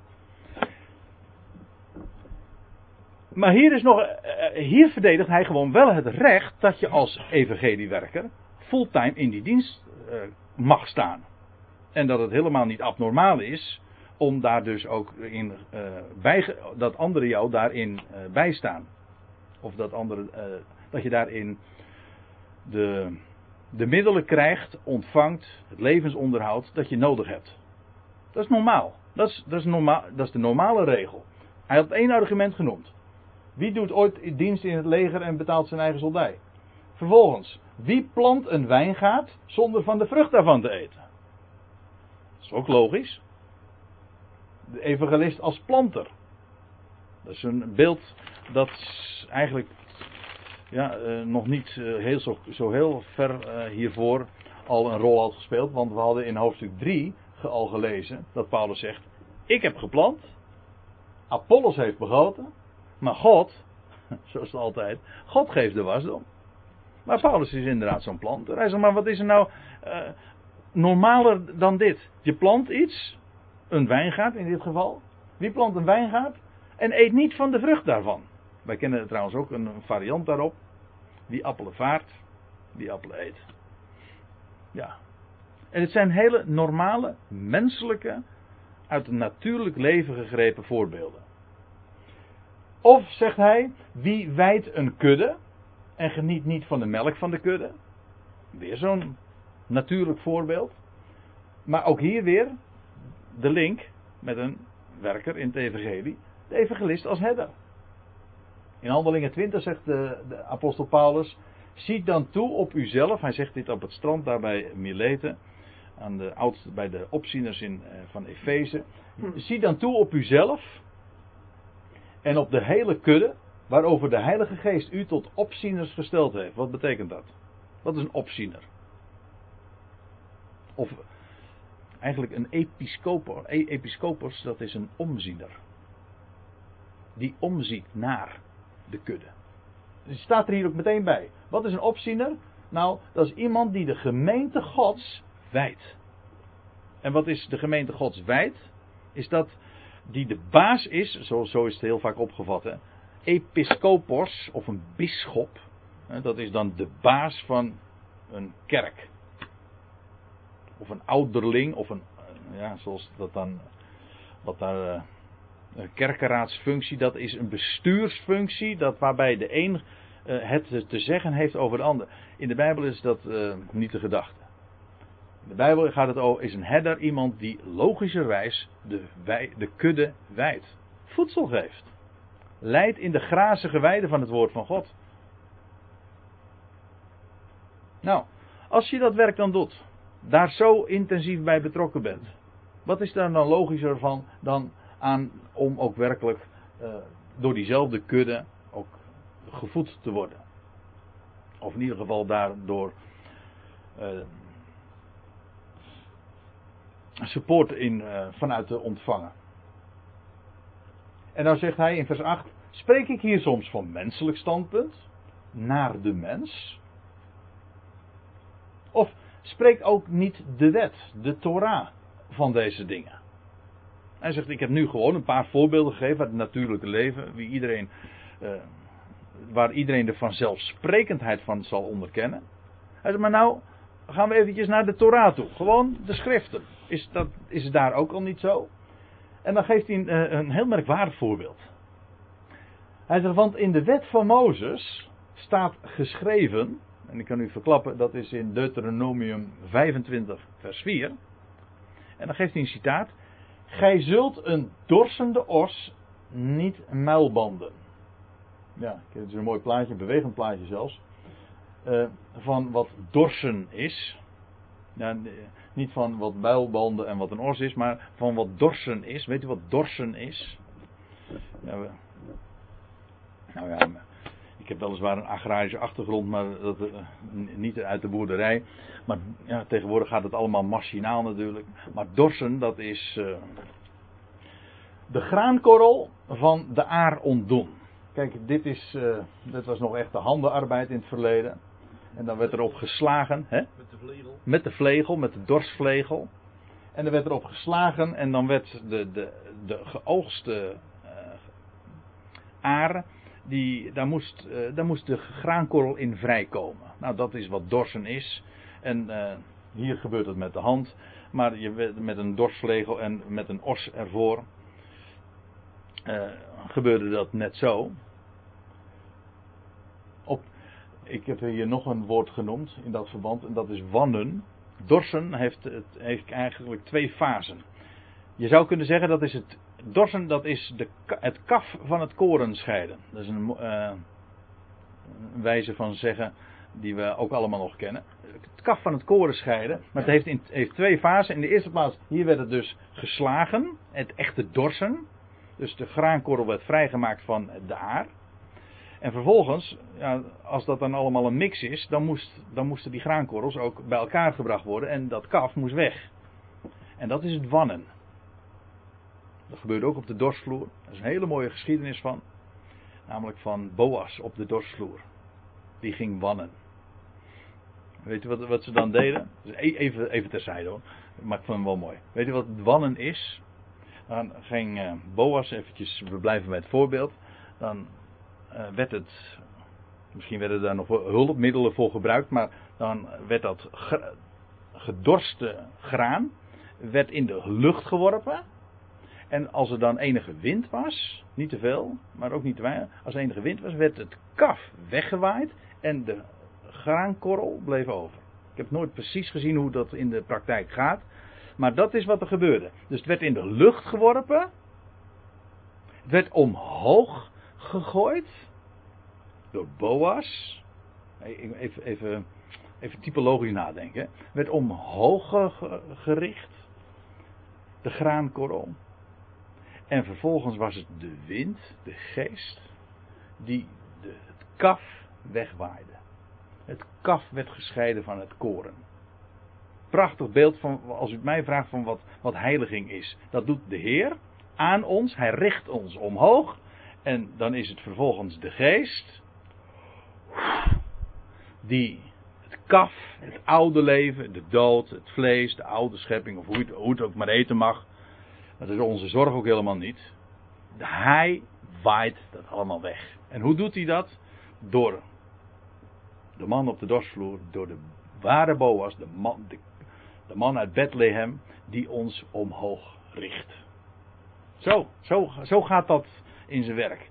Maar hier is nog, eh, eh, hier verdedigt hij gewoon wel het recht dat je als evangeliewerker fulltime in die dienst eh, mag staan. En dat het helemaal niet abnormaal is om daar dus ook in bij, dat anderen jou daarin bijstaan. Of dat, andere, uh, dat je daarin de, de middelen krijgt, ontvangt, het levensonderhoud dat je nodig hebt. Dat is normaal. Dat is, dat is, normaal, dat is de normale regel. Hij had één argument genoemd. Wie doet ooit dienst in het leger en betaalt zijn eigen soldij? Vervolgens, wie plant een wijngaard zonder van de vrucht daarvan te eten? Dat is ook logisch. De evangelist als planter. Dat is een beeld dat eigenlijk ja, uh, nog niet uh, heel zo, zo, heel ver uh, hiervoor al een rol had gespeeld. Want we hadden in hoofdstuk 3 al gelezen dat Paulus zegt: Ik heb geplant, Apollos heeft begoten, maar God zoals altijd. God geeft de wasdom. Maar Paulus is inderdaad zo'n planter. Hij zegt, maar wat is er nou uh, normaler dan dit? Je plant iets, een wijngaard in dit geval. Wie plant een wijngaard? En eet niet van de vrucht daarvan. Wij kennen trouwens ook een variant daarop. Wie appelen vaart, die appelen eet. Ja. En het zijn hele normale, menselijke, uit het natuurlijk leven gegrepen voorbeelden. Of zegt hij, wie wijdt een kudde en geniet niet van de melk van de kudde? Weer zo'n natuurlijk voorbeeld. Maar ook hier weer de link met een werker in het evangelie. De evangelist als herder. In Handelingen 20 zegt de, de apostel Paulus, ziet dan toe op uzelf. Hij zegt dit op het strand daar bij Mileten. Aan de oudste, bij de opzieners in, eh, van Efeze. Hm. Zie dan toe op uzelf. En op de hele kudde. Waarover de Heilige Geest u tot opzieners gesteld heeft. Wat betekent dat? Wat is een opziener? Of eigenlijk een episcopos. E, dat is een omziener. Die omziet naar de kudde. Dus staat er hier ook meteen bij. Wat is een opziener? Nou, dat is iemand die de gemeente Gods wijdt. En wat is de gemeente Gods wijdt? Is dat die de baas is, zo, zo is het heel vaak opgevat, hè? episcopos of een bisschop. Dat is dan de baas van een kerk. Of een ouderling, of een, ja, zoals dat dan, wat daar eh, een kerkenraadsfunctie, dat is een bestuursfunctie, dat waarbij de een uh, het te zeggen heeft over de ander. In de Bijbel is dat niet de gedachte. De Bijbel gaat het over, is een herder iemand die logischerwijs de, de kudde wijdt. Voedsel geeft. Leidt in de grazige weide van het woord van God. Nou, als je dat werk dan doet, daar zo intensief bij betrokken bent, wat is daar dan logischer van dan aan om ook werkelijk uh, door diezelfde kudde ook gevoed te worden. Of in ieder geval daardoor uh, support in, uh, vanuit te ontvangen. En dan zegt hij in vers 8: Spreek ik hier soms van menselijk standpunt naar de mens? Of spreekt ook niet de wet, de Torah, van deze dingen? Hij zegt: Ik heb nu gewoon een paar voorbeelden gegeven uit het natuurlijke leven, wie iedereen, uh, waar iedereen de vanzelfsprekendheid van zal onderkennen. Hij zegt: Maar nou gaan we eventjes naar de Torah toe, gewoon de schriften. Is, dat, is daar ook al niet zo? En dan geeft hij een, eh, een heel merkwaardig voorbeeld. Hij zegt: Want in de wet van Mozes staat geschreven. En ik kan u verklappen, dat is in Deuteronomium 25, vers 4. En dan geeft hij een citaat. Gij zult een dorsende os niet muilbanden. Ja, het is een mooi plaatje, een bewegend plaatje zelfs. Uh, van wat dorsen is. Ja, niet van wat muilbanden en wat een os is, maar van wat dorsen is. Weet u wat dorsen is? Ja, nou ja, ik heb weliswaar een agrarische achtergrond, maar dat, uh, niet uit de boerderij. Maar ja, tegenwoordig gaat het allemaal machinaal natuurlijk. Maar dorsen, dat is uh, de graankorrel van de aar ontdoen. Kijk, dit, is, uh, dit was nog echt de handenarbeid in het verleden. En dan werd erop geslagen. Hè? Met de vlegel. Met de vlegel, met de dorsvlegel. En er werd erop geslagen en dan werd de, de, de geoogste uh, aar die, daar, moest, uh, daar moest de graankorrel in vrijkomen. Nou, dat is wat dorsen is. En uh, hier gebeurt het met de hand. Maar je, met een dorsvlegel en met een os ervoor. Gebeurde dat net zo. Op, ik heb hier nog een woord genoemd in dat verband. En dat is wannen. Dorsen heeft, het, heeft eigenlijk twee fasen. Je zou kunnen zeggen dat is het dorsen dat is de, het kaf van het koren scheiden. Dat is een, uh, een, wijze van zeggen die we ook allemaal nog kennen. Het kaf van het koren scheiden. Maar het heeft, in, heeft twee fasen. In de eerste plaats, hier werd het dus geslagen. Het echte dorsen. Dus de graankorrel werd vrijgemaakt van de aar. En vervolgens, ja, als dat dan allemaal een mix is, dan, moest, dan moesten die graankorrels ook bij elkaar gebracht worden. En dat kaf moest weg. En dat is het wannen. Dat gebeurde ook op de dorsvloer. Dat is een hele mooie geschiedenis van. Namelijk van Boas op de dorsvloer. Die ging wannen. Weet je wat, wat ze dan deden? Dus e- even, even terzijde hoor. Maar ik vond hem wel mooi. Weet je wat wannen is? Dan ging uh, Boas, eventjes, we blijven bij het voorbeeld. Dan werd het, misschien werden daar nog hulpmiddelen voor gebruikt, maar dan werd dat gedorste graan werd in de lucht geworpen. En als er dan enige wind was, niet te veel, maar ook niet te weinig, als er enige wind was, werd het kaf weggewaaid en de graankorrel bleef over. Ik heb nooit precies gezien hoe dat in de praktijk gaat, maar dat is wat er gebeurde. Dus het werd in de lucht geworpen, het werd omhoog gegooid door Boas. Even, even, even typologisch nadenken. Werd omhoog gericht, de graankorrel. En vervolgens was het de wind, de geest, die de, het kaf wegwaaide. Het kaf werd gescheiden van het koren. Prachtig beeld van, als u mij vraagt van wat, wat heiliging is. Dat doet de Heer aan ons. Hij richt ons omhoog. En dan is het vervolgens de geest. Die het kaf, het oude leven, de dood, het vlees, de oude schepping, of hoe het, ook maar eten mag. Dat is onze zorg ook helemaal niet. Hij waait dat allemaal weg. En hoe doet hij dat? Door de man op de dorsvloer, door de ware Boas, de man, de, man uit Bethlehem, die ons omhoog richt. Zo, zo, zo gaat dat in zijn werk.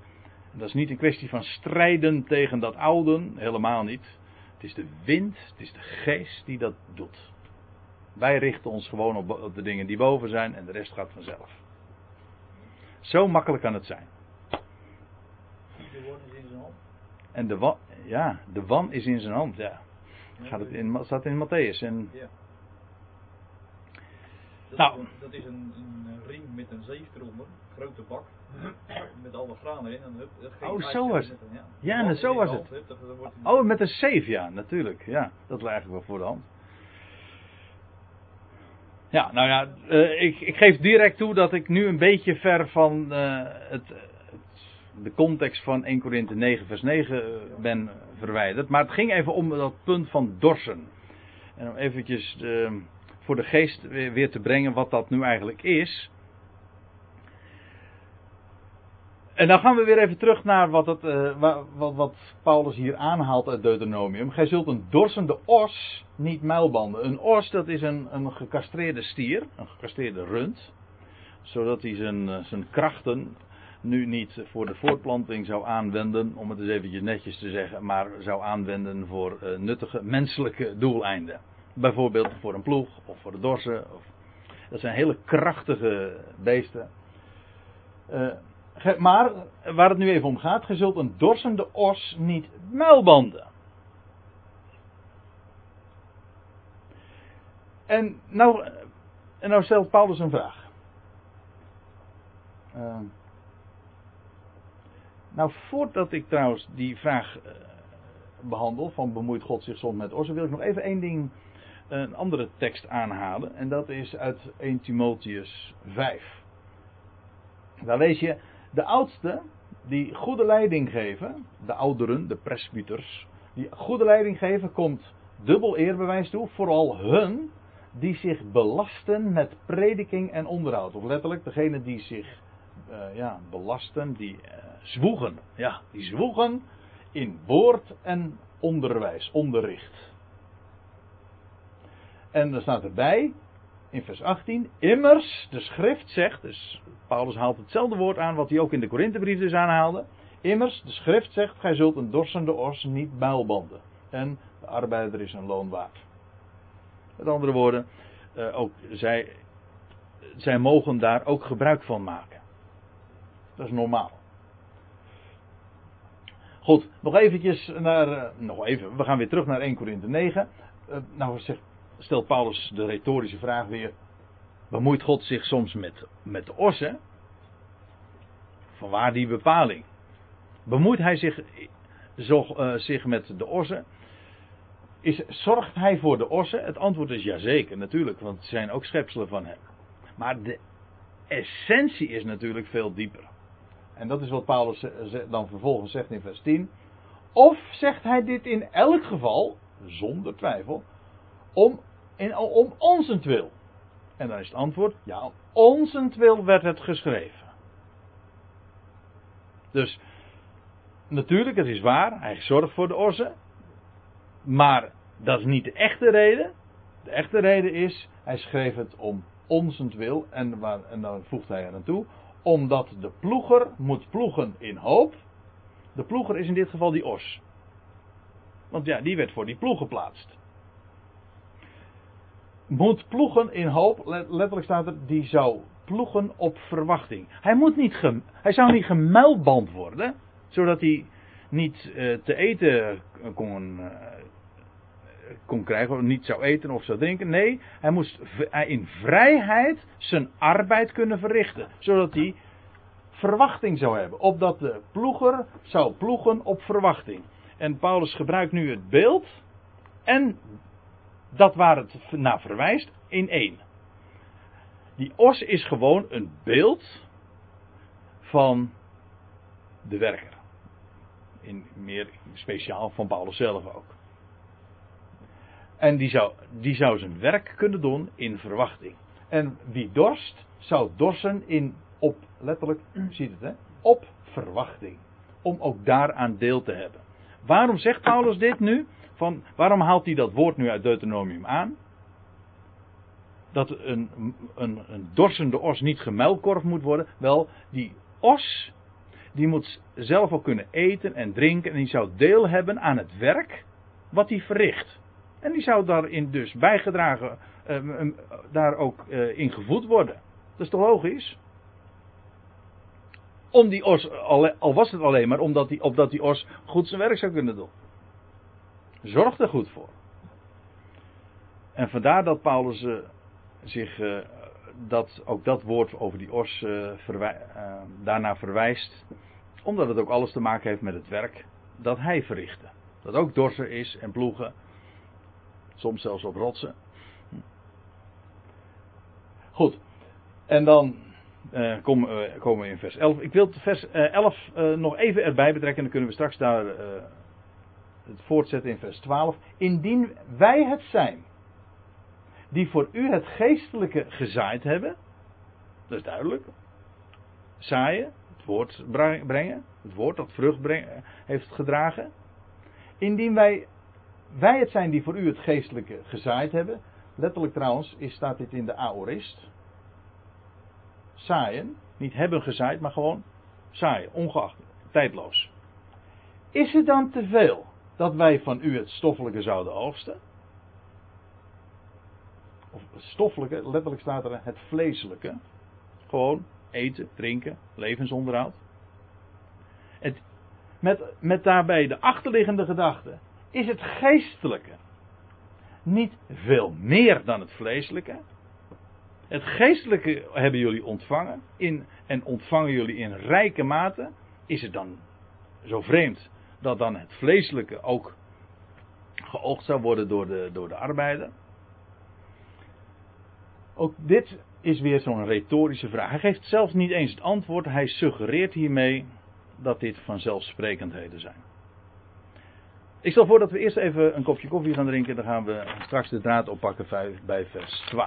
Dat is niet een kwestie van strijden tegen dat oude, helemaal niet. Het is de wind, het is de geest die dat doet. Wij richten ons gewoon op, op de dingen die boven zijn en de rest gaat vanzelf. Zo makkelijk kan het zijn. De woord is in zijn hand. En de wan, ja, de wan is in zijn hand, ja. Gaat het in, staat in Matthäus. En, Ja. Dat, Nou. is, een- dat is een, een ring met een zeef eronder, een grote bak, met alle graan erin. En hup, dat geeft Oh, zo was een- Ja, Ja, De en zo in was de het. oh, met een safe, ja, natuurlijk. Ja, dat ligt eigenlijk wel voor de hand. Ja, nou ja, eh, ik, ik geef direct toe dat ik nu een beetje ver van eh, het, het, de context van 1 Korinthe 9 vers 9 ben verwijderd. Maar het ging even om dat punt van dorsen. En om eventjes eh, voor de geest weer, te brengen wat dat nu eigenlijk is. En dan gaan we weer even terug naar wat, het, eh, wa- wat, wat Paulus hier aanhaalt uit Deuteronomium. Gij zult een dorsende os niet muilbanden. Een os dat is een, een gecastreerde stier, een gecastreerde rund. Zodat hij zijn, eh, zijn krachten nu niet voor de voortplanting zou aanwenden, om het eens eventjes netjes te zeggen, maar zou aanwenden voor eh, nuttige menselijke doeleinden. Bijvoorbeeld voor een ploeg of voor de dorsen. Of, dat zijn hele krachtige beesten. Eh, ge- maar waar het nu even om gaat, je zult een dorsende os niet muilbanden. En nou, en nou stelt Paulus een vraag. Eh, nou, voordat ik trouwens die vraag eh, behandel, van bemoeit God zich soms met ossen, wil ik nog even één ding, een andere tekst aanhalen. En dat is uit 1 Timotheus 5. Daar lees je, de oudsten die goede leiding geven, de ouderen, de presbyters, die goede leiding geven, komt dubbel eerbewijs toe, vooral hun die zich belasten met prediking en onderhoud. Of letterlijk, degene die zich eh, ja, belasten, die eh, zwoegen. Ja, die zwoegen in woord en onderwijs, onderricht. En er staat erbij, in vers 18, immers, de schrift zegt, dus Paulus haalt hetzelfde woord aan wat hij ook in de Korinthebrief dus aanhaalde. Immers, de schrift zegt, gij zult een dorsende os niet muilbanden. En de arbeider is een loon waard. Met andere woorden, eh, ook zij, zij mogen daar ook gebruik van maken. Dat is normaal. Goed, nog eventjes naar, eh, nog even, we gaan weer terug naar 1 Korinthe 9. Eh, nou zegt, stelt Paulus de retorische vraag weer, bemoeit God zich soms met, met de ossen? Vanwaar die bepaling? Bemoeit hij zich, zo, eh, zich met de ossen? Is, zorgt hij voor de ossen? Het antwoord is jazeker, natuurlijk, want het zijn ook schepselen van hem. Maar de essentie is natuurlijk veel dieper. En dat is wat Paulus eh, dan vervolgens zegt in vers 10. Of zegt hij dit in elk geval, zonder twijfel, om, in, om onzentwil? En dan is het antwoord, ja, om onzentwil werd het geschreven. Dus, natuurlijk, het is waar, hij zorgt voor de orsen. Maar dat is niet de echte reden. De echte reden is, hij schreef het om onzentwil. En, en dan voegt hij er aan toe, omdat de ploeger moet ploegen in hoop. De ploeger is in dit geval die os. Want ja, die werd voor die ploeg geplaatst. Moet ploegen in hoop, let- letterlijk staat er, die zou ploegen op verwachting. Hij, moet niet hij zou niet gemuilband worden, zodat hij niet eh, te eten kon, eh, kon krijgen, of niet zou eten of zou drinken. Nee, hij moest in vrijheid zijn arbeid kunnen verrichten, zodat hij verwachting zou hebben. Opdat de ploeger zou ploegen op verwachting. En Paulus gebruikt nu het beeld en dat waar het naar verwijst in één. Die os is gewoon een beeld van de werker. In meer speciaal van Paulus zelf ook. En die zou, die zou zijn werk kunnen doen in verwachting. En wie dorst, zou dorsen in op, letterlijk, ziet het hè, op verwachting. Om ook daaraan deel te hebben. Waarom zegt Paulus dit nu? Van, waarom haalt hij dat woord nu uit Deuteronomium aan? Dat een, een, een dorsende os niet gemuilkorf moet worden. Wel, die os, die moet zelf ook kunnen eten en drinken. En die zou deel hebben aan het werk wat hij verricht. En die zou daarin dus bijgedragen, eh, eh, daar ook eh, in gevoed worden. Dat is toch logisch? Om die os, al, al was het alleen maar omdat die, opdat die os goed zijn werk zou kunnen doen. Zorg er goed voor. En vandaar dat Paulus eh, zich, eh, dat, ook dat woord over die os eh, verwij- daarna verwijst. Omdat het ook alles te maken heeft met het werk dat hij verrichtte. Dat ook dorser is en ploegen. Soms zelfs op rotsen. Goed. En dan komen, we, in vers 11. Ik wil vers eh, 11 eh, nog even erbij betrekken. En dan kunnen we straks daar het voortzetten in vers 12. Indien wij het zijn die voor u het geestelijke gezaaid hebben. Dat is duidelijk. Zaaien, het woord brengen. Het woord dat vrucht breng- heeft gedragen. Indien wij, wij het zijn die voor u het geestelijke gezaaid hebben. Letterlijk trouwens is, staat dit in de aorist. Zaaien. Niet hebben gezaaid, maar gewoon zaaien. Ongeacht. Tijdloos. Is het dan te veel dat wij van u het stoffelijke zouden oogsten? Of het stoffelijke, letterlijk staat er het vleeselijke. Gewoon eten, drinken, levensonderhoud. Het, met, met daarbij de achterliggende gedachte. Is het geestelijke niet veel meer dan het vleeselijke? Het geestelijke hebben jullie ontvangen in, en ontvangen jullie in rijke mate. Is het dan zo vreemd dat dan het vleeselijke ook geoogd zou worden door de, door de arbeider? Ook dit is weer zo'n retorische vraag. Hij geeft zelfs niet eens het antwoord. Hij suggereert hiermee dat dit vanzelfsprekendheden zijn. Ik stel voor dat we eerst even een kopje koffie gaan drinken. Dan gaan we straks de draad oppakken bij vers 12.